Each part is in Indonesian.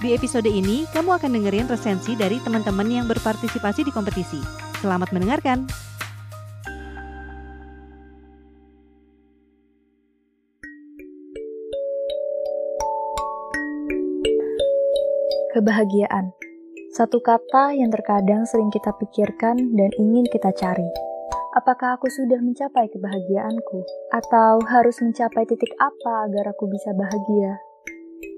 Di episode ini, kamu akan dengerin resensi dari teman-teman yang berpartisipasi di kompetisi. Selamat mendengarkan! Kebahagiaan Satu kata yang terkadang sering kita pikirkan dan ingin kita cari. Apakah aku sudah mencapai kebahagiaanku? Atau harus mencapai titik apa agar aku bisa bahagia?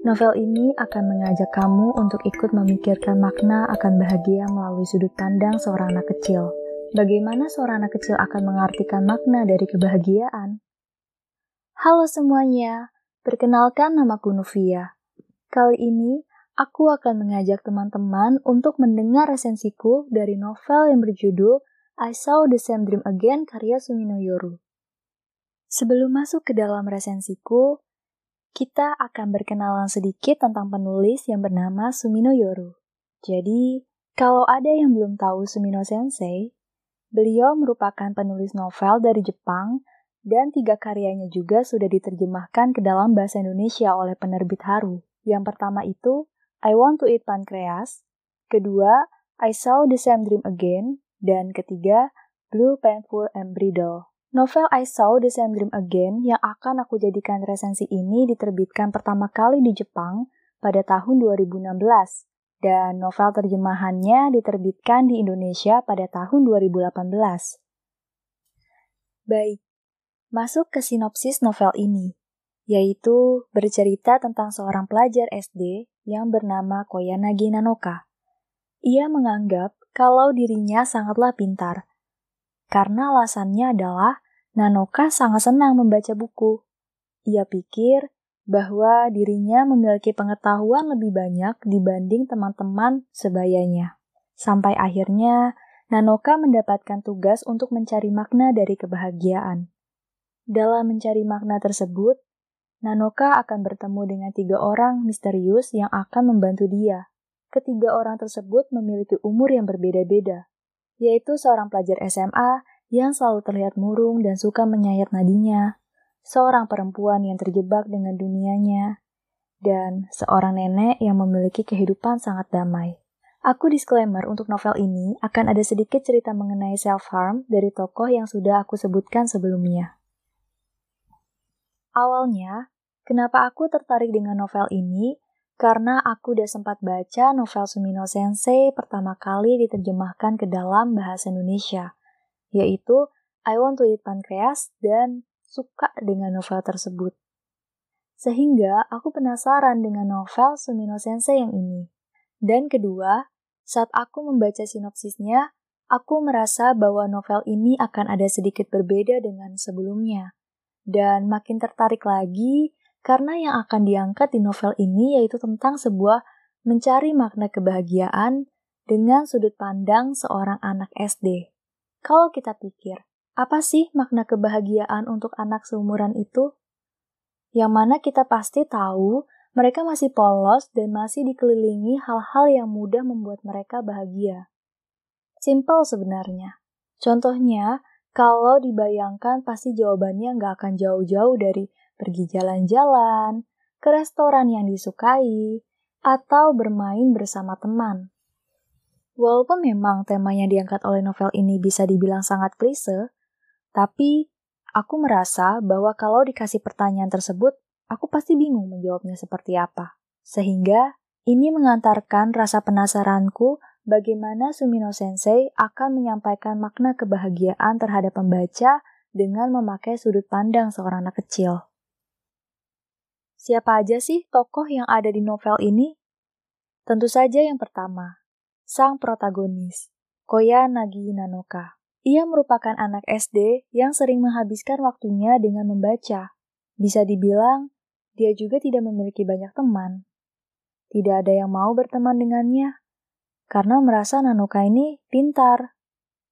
Novel ini akan mengajak kamu untuk ikut memikirkan makna akan bahagia melalui sudut pandang seorang anak kecil. Bagaimana seorang anak kecil akan mengartikan makna dari kebahagiaan? Halo semuanya, perkenalkan namaku Novia. Kali ini, aku akan mengajak teman-teman untuk mendengar resensiku dari novel yang berjudul I Saw the Same Dream Again karya Sumino Yoru. Sebelum masuk ke dalam resensiku, kita akan berkenalan sedikit tentang penulis yang bernama Sumino Yoru. Jadi, kalau ada yang belum tahu Sumino Sensei, beliau merupakan penulis novel dari Jepang dan tiga karyanya juga sudah diterjemahkan ke dalam bahasa Indonesia oleh penerbit Haru. Yang pertama itu I Want to Eat Pancreas, kedua I Saw the Same Dream Again, dan ketiga Blue Painful and Bridal. Novel I Saw the Same Dream Again yang akan aku jadikan resensi ini diterbitkan pertama kali di Jepang pada tahun 2016 dan novel terjemahannya diterbitkan di Indonesia pada tahun 2018. Baik, masuk ke sinopsis novel ini, yaitu bercerita tentang seorang pelajar SD yang bernama Koyanagi Nanoka. Ia menganggap kalau dirinya sangatlah pintar, karena alasannya adalah Nanoka sangat senang membaca buku. Ia pikir bahwa dirinya memiliki pengetahuan lebih banyak dibanding teman-teman sebayanya. Sampai akhirnya, Nanoka mendapatkan tugas untuk mencari makna dari kebahagiaan. Dalam mencari makna tersebut, Nanoka akan bertemu dengan tiga orang misterius yang akan membantu dia. Ketiga orang tersebut memiliki umur yang berbeda-beda, yaitu seorang pelajar SMA yang selalu terlihat murung dan suka menyayat nadinya, seorang perempuan yang terjebak dengan dunianya, dan seorang nenek yang memiliki kehidupan sangat damai. Aku disclaimer untuk novel ini akan ada sedikit cerita mengenai self-harm dari tokoh yang sudah aku sebutkan sebelumnya. Awalnya, kenapa aku tertarik dengan novel ini? Karena aku udah sempat baca novel Sumino Sensei pertama kali diterjemahkan ke dalam bahasa Indonesia – yaitu I Want to Eat Pancreas dan suka dengan novel tersebut. Sehingga aku penasaran dengan novel Sumino Sensei yang ini. Dan kedua, saat aku membaca sinopsisnya, aku merasa bahwa novel ini akan ada sedikit berbeda dengan sebelumnya. Dan makin tertarik lagi karena yang akan diangkat di novel ini yaitu tentang sebuah mencari makna kebahagiaan dengan sudut pandang seorang anak SD. Kalau kita pikir, apa sih makna kebahagiaan untuk anak seumuran itu? Yang mana kita pasti tahu mereka masih polos dan masih dikelilingi hal-hal yang mudah membuat mereka bahagia. Simple sebenarnya. Contohnya, kalau dibayangkan pasti jawabannya nggak akan jauh-jauh dari pergi jalan-jalan, ke restoran yang disukai, atau bermain bersama teman. Walaupun memang tema yang diangkat oleh novel ini bisa dibilang sangat klise, tapi aku merasa bahwa kalau dikasih pertanyaan tersebut, aku pasti bingung menjawabnya seperti apa. Sehingga ini mengantarkan rasa penasaranku bagaimana Sumino Sensei akan menyampaikan makna kebahagiaan terhadap pembaca dengan memakai sudut pandang seorang anak kecil. Siapa aja sih tokoh yang ada di novel ini? Tentu saja yang pertama, sang protagonis, Koya Nagi Nanoka. Ia merupakan anak SD yang sering menghabiskan waktunya dengan membaca. Bisa dibilang, dia juga tidak memiliki banyak teman. Tidak ada yang mau berteman dengannya. karena merasa Nanoka ini pintar.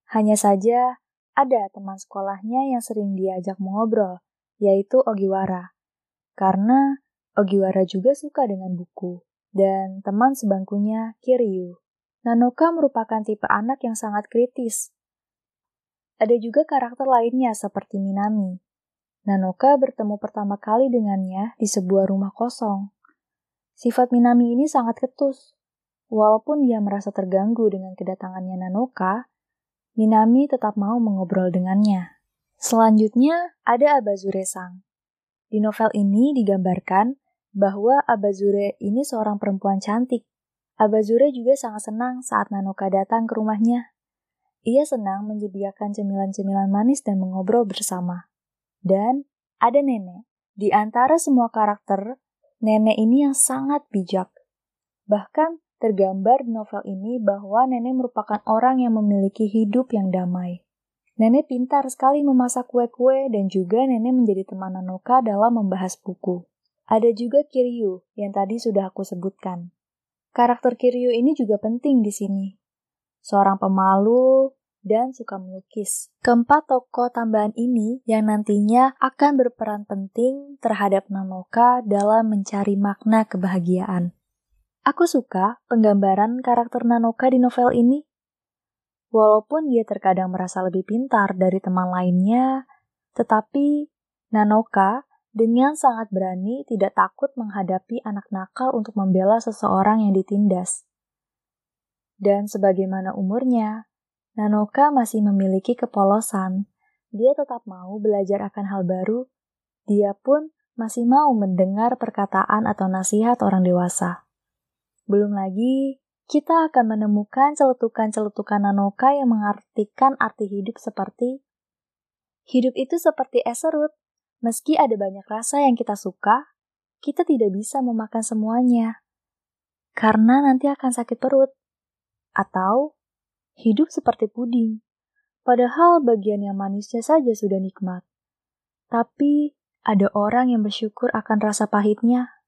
Hanya saja ada teman sekolahnya yang sering diajak mengobrol, yaitu Ogiwara. Karena Ogiwara juga suka dengan buku, dan teman sebangkunya Kiryu. Nanoka merupakan tipe anak yang sangat kritis. Ada juga karakter lainnya seperti Minami. Nanoka bertemu pertama kali dengannya di sebuah rumah kosong. Sifat Minami ini sangat ketus. Walaupun dia merasa terganggu dengan kedatangannya Nanoka, Minami tetap mau mengobrol dengannya. Selanjutnya ada Abazure-sang. Di novel ini digambarkan bahwa Abazure ini seorang perempuan cantik Abazure juga sangat senang saat Nanoka datang ke rumahnya. Ia senang menyediakan cemilan-cemilan manis dan mengobrol bersama. Dan ada nenek. Di antara semua karakter, nenek ini yang sangat bijak. Bahkan tergambar di novel ini bahwa nenek merupakan orang yang memiliki hidup yang damai. Nenek pintar sekali memasak kue-kue dan juga nenek menjadi teman Nanoka dalam membahas buku. Ada juga Kiryu yang tadi sudah aku sebutkan. Karakter Kiryu ini juga penting di sini. Seorang pemalu dan suka melukis. Keempat tokoh tambahan ini yang nantinya akan berperan penting terhadap Nanoka dalam mencari makna kebahagiaan. Aku suka penggambaran karakter Nanoka di novel ini. Walaupun dia terkadang merasa lebih pintar dari teman lainnya, tetapi Nanoka dengan sangat berani tidak takut menghadapi anak nakal untuk membela seseorang yang ditindas. Dan sebagaimana umurnya, Nanoka masih memiliki kepolosan. Dia tetap mau belajar akan hal baru. Dia pun masih mau mendengar perkataan atau nasihat orang dewasa. Belum lagi, kita akan menemukan celetukan-celetukan Nanoka yang mengartikan arti hidup seperti Hidup itu seperti es serut, Meski ada banyak rasa yang kita suka, kita tidak bisa memakan semuanya. Karena nanti akan sakit perut. Atau hidup seperti puding. Padahal bagian yang manisnya saja sudah nikmat. Tapi ada orang yang bersyukur akan rasa pahitnya.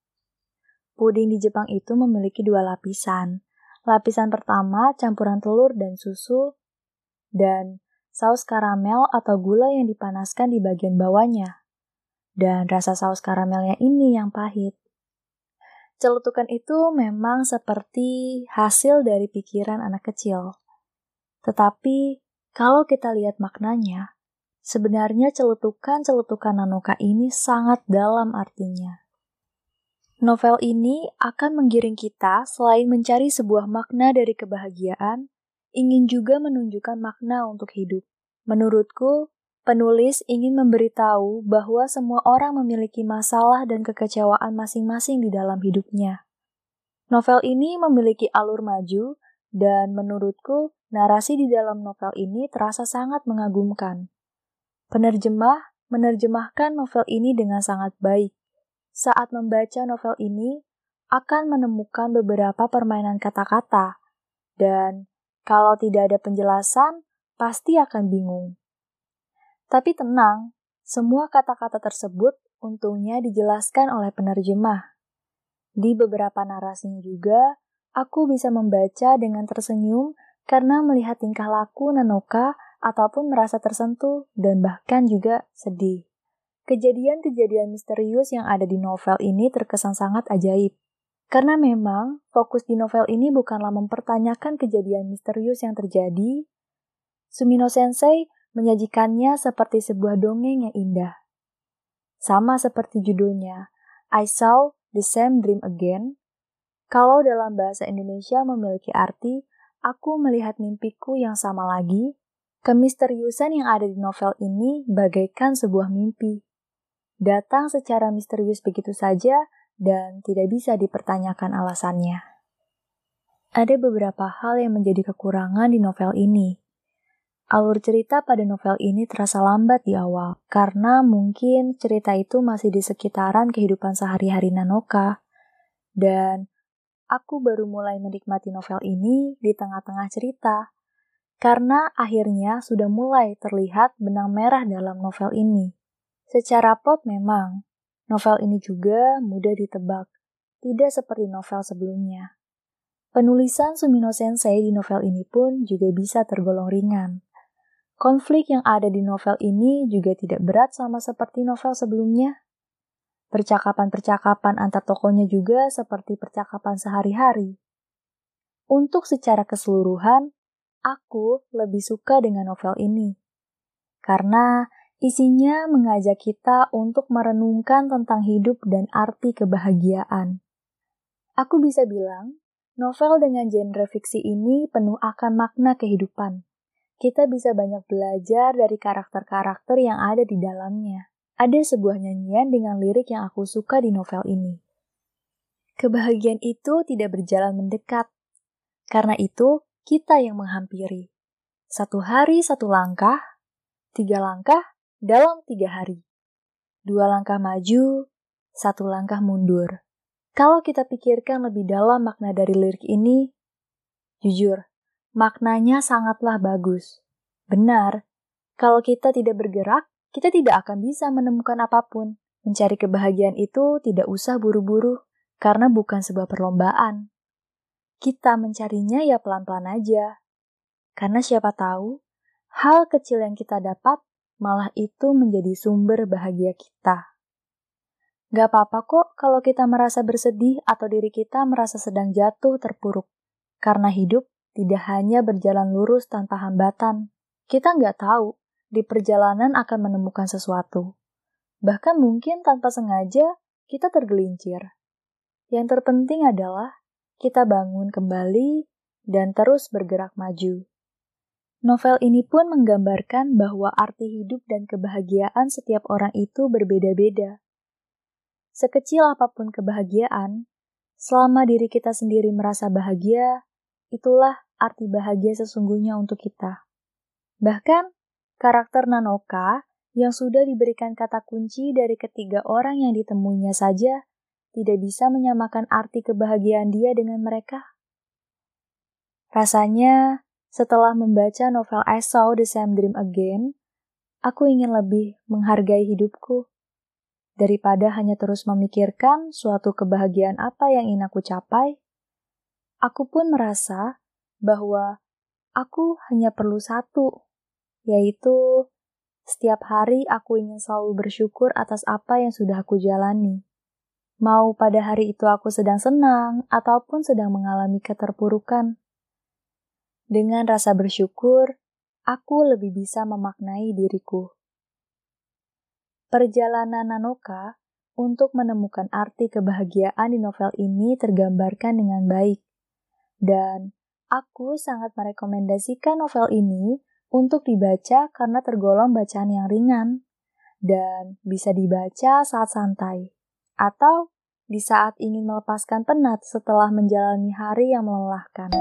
Puding di Jepang itu memiliki dua lapisan. Lapisan pertama campuran telur dan susu, dan saus karamel atau gula yang dipanaskan di bagian bawahnya dan rasa saus karamelnya ini yang pahit. Celutukan itu memang seperti hasil dari pikiran anak kecil. Tetapi kalau kita lihat maknanya, sebenarnya celutukan-celutukan Nanoka ini sangat dalam artinya. Novel ini akan menggiring kita selain mencari sebuah makna dari kebahagiaan, ingin juga menunjukkan makna untuk hidup. Menurutku, Penulis ingin memberitahu bahwa semua orang memiliki masalah dan kekecewaan masing-masing di dalam hidupnya. Novel ini memiliki alur maju, dan menurutku, narasi di dalam novel ini terasa sangat mengagumkan. Penerjemah menerjemahkan novel ini dengan sangat baik. Saat membaca novel ini, akan menemukan beberapa permainan kata-kata, dan kalau tidak ada penjelasan, pasti akan bingung. Tapi tenang, semua kata-kata tersebut untungnya dijelaskan oleh penerjemah. Di beberapa narasinya juga, aku bisa membaca dengan tersenyum karena melihat tingkah laku Nanoka ataupun merasa tersentuh dan bahkan juga sedih. Kejadian-kejadian misterius yang ada di novel ini terkesan sangat ajaib. Karena memang fokus di novel ini bukanlah mempertanyakan kejadian misterius yang terjadi, Sumino Sensei menyajikannya seperti sebuah dongeng yang indah. Sama seperti judulnya, I Saw the Same Dream Again. Kalau dalam bahasa Indonesia memiliki arti, aku melihat mimpiku yang sama lagi, kemisteriusan yang ada di novel ini bagaikan sebuah mimpi. Datang secara misterius begitu saja dan tidak bisa dipertanyakan alasannya. Ada beberapa hal yang menjadi kekurangan di novel ini, Alur cerita pada novel ini terasa lambat di awal, karena mungkin cerita itu masih di sekitaran kehidupan sehari-hari Nanoka. Dan aku baru mulai menikmati novel ini di tengah-tengah cerita, karena akhirnya sudah mulai terlihat benang merah dalam novel ini. Secara plot memang, novel ini juga mudah ditebak, tidak seperti novel sebelumnya. Penulisan Sumino Sensei di novel ini pun juga bisa tergolong ringan. Konflik yang ada di novel ini juga tidak berat sama seperti novel sebelumnya. Percakapan-percakapan antar tokohnya juga seperti percakapan sehari-hari. Untuk secara keseluruhan, aku lebih suka dengan novel ini. Karena isinya mengajak kita untuk merenungkan tentang hidup dan arti kebahagiaan. Aku bisa bilang, Novel dengan genre fiksi ini penuh akan makna kehidupan. Kita bisa banyak belajar dari karakter-karakter yang ada di dalamnya. Ada sebuah nyanyian dengan lirik yang aku suka di novel ini. Kebahagiaan itu tidak berjalan mendekat. Karena itu, kita yang menghampiri. Satu hari satu langkah, tiga langkah dalam tiga hari. Dua langkah maju, satu langkah mundur. Kalau kita pikirkan lebih dalam makna dari lirik ini, jujur, maknanya sangatlah bagus. Benar, kalau kita tidak bergerak, kita tidak akan bisa menemukan apa pun. Mencari kebahagiaan itu tidak usah buru-buru, karena bukan sebuah perlombaan. Kita mencarinya ya pelan-pelan aja. Karena siapa tahu, hal kecil yang kita dapat malah itu menjadi sumber bahagia kita. Gak apa-apa kok kalau kita merasa bersedih atau diri kita merasa sedang jatuh terpuruk. Karena hidup tidak hanya berjalan lurus tanpa hambatan. Kita nggak tahu di perjalanan akan menemukan sesuatu. Bahkan mungkin tanpa sengaja kita tergelincir. Yang terpenting adalah kita bangun kembali dan terus bergerak maju. Novel ini pun menggambarkan bahwa arti hidup dan kebahagiaan setiap orang itu berbeda-beda. Sekecil apa pun kebahagiaan, selama diri kita sendiri merasa bahagia, itulah arti bahagia sesungguhnya untuk kita. Bahkan, karakter Nanoka yang sudah diberikan kata kunci dari ketiga orang yang ditemuinya saja tidak bisa menyamakan arti kebahagiaan dia dengan mereka. Rasanya, setelah membaca novel I Saw the Same Dream Again, aku ingin lebih menghargai hidupku daripada hanya terus memikirkan suatu kebahagiaan apa yang ingin aku capai, aku pun merasa bahwa aku hanya perlu satu, yaitu setiap hari aku ingin selalu bersyukur atas apa yang sudah aku jalani. Mau pada hari itu aku sedang senang ataupun sedang mengalami keterpurukan. Dengan rasa bersyukur, aku lebih bisa memaknai diriku. Perjalanan Nanoka untuk menemukan arti kebahagiaan di novel ini tergambarkan dengan baik. Dan aku sangat merekomendasikan novel ini untuk dibaca karena tergolong bacaan yang ringan dan bisa dibaca saat santai atau di saat ingin melepaskan penat setelah menjalani hari yang melelahkan.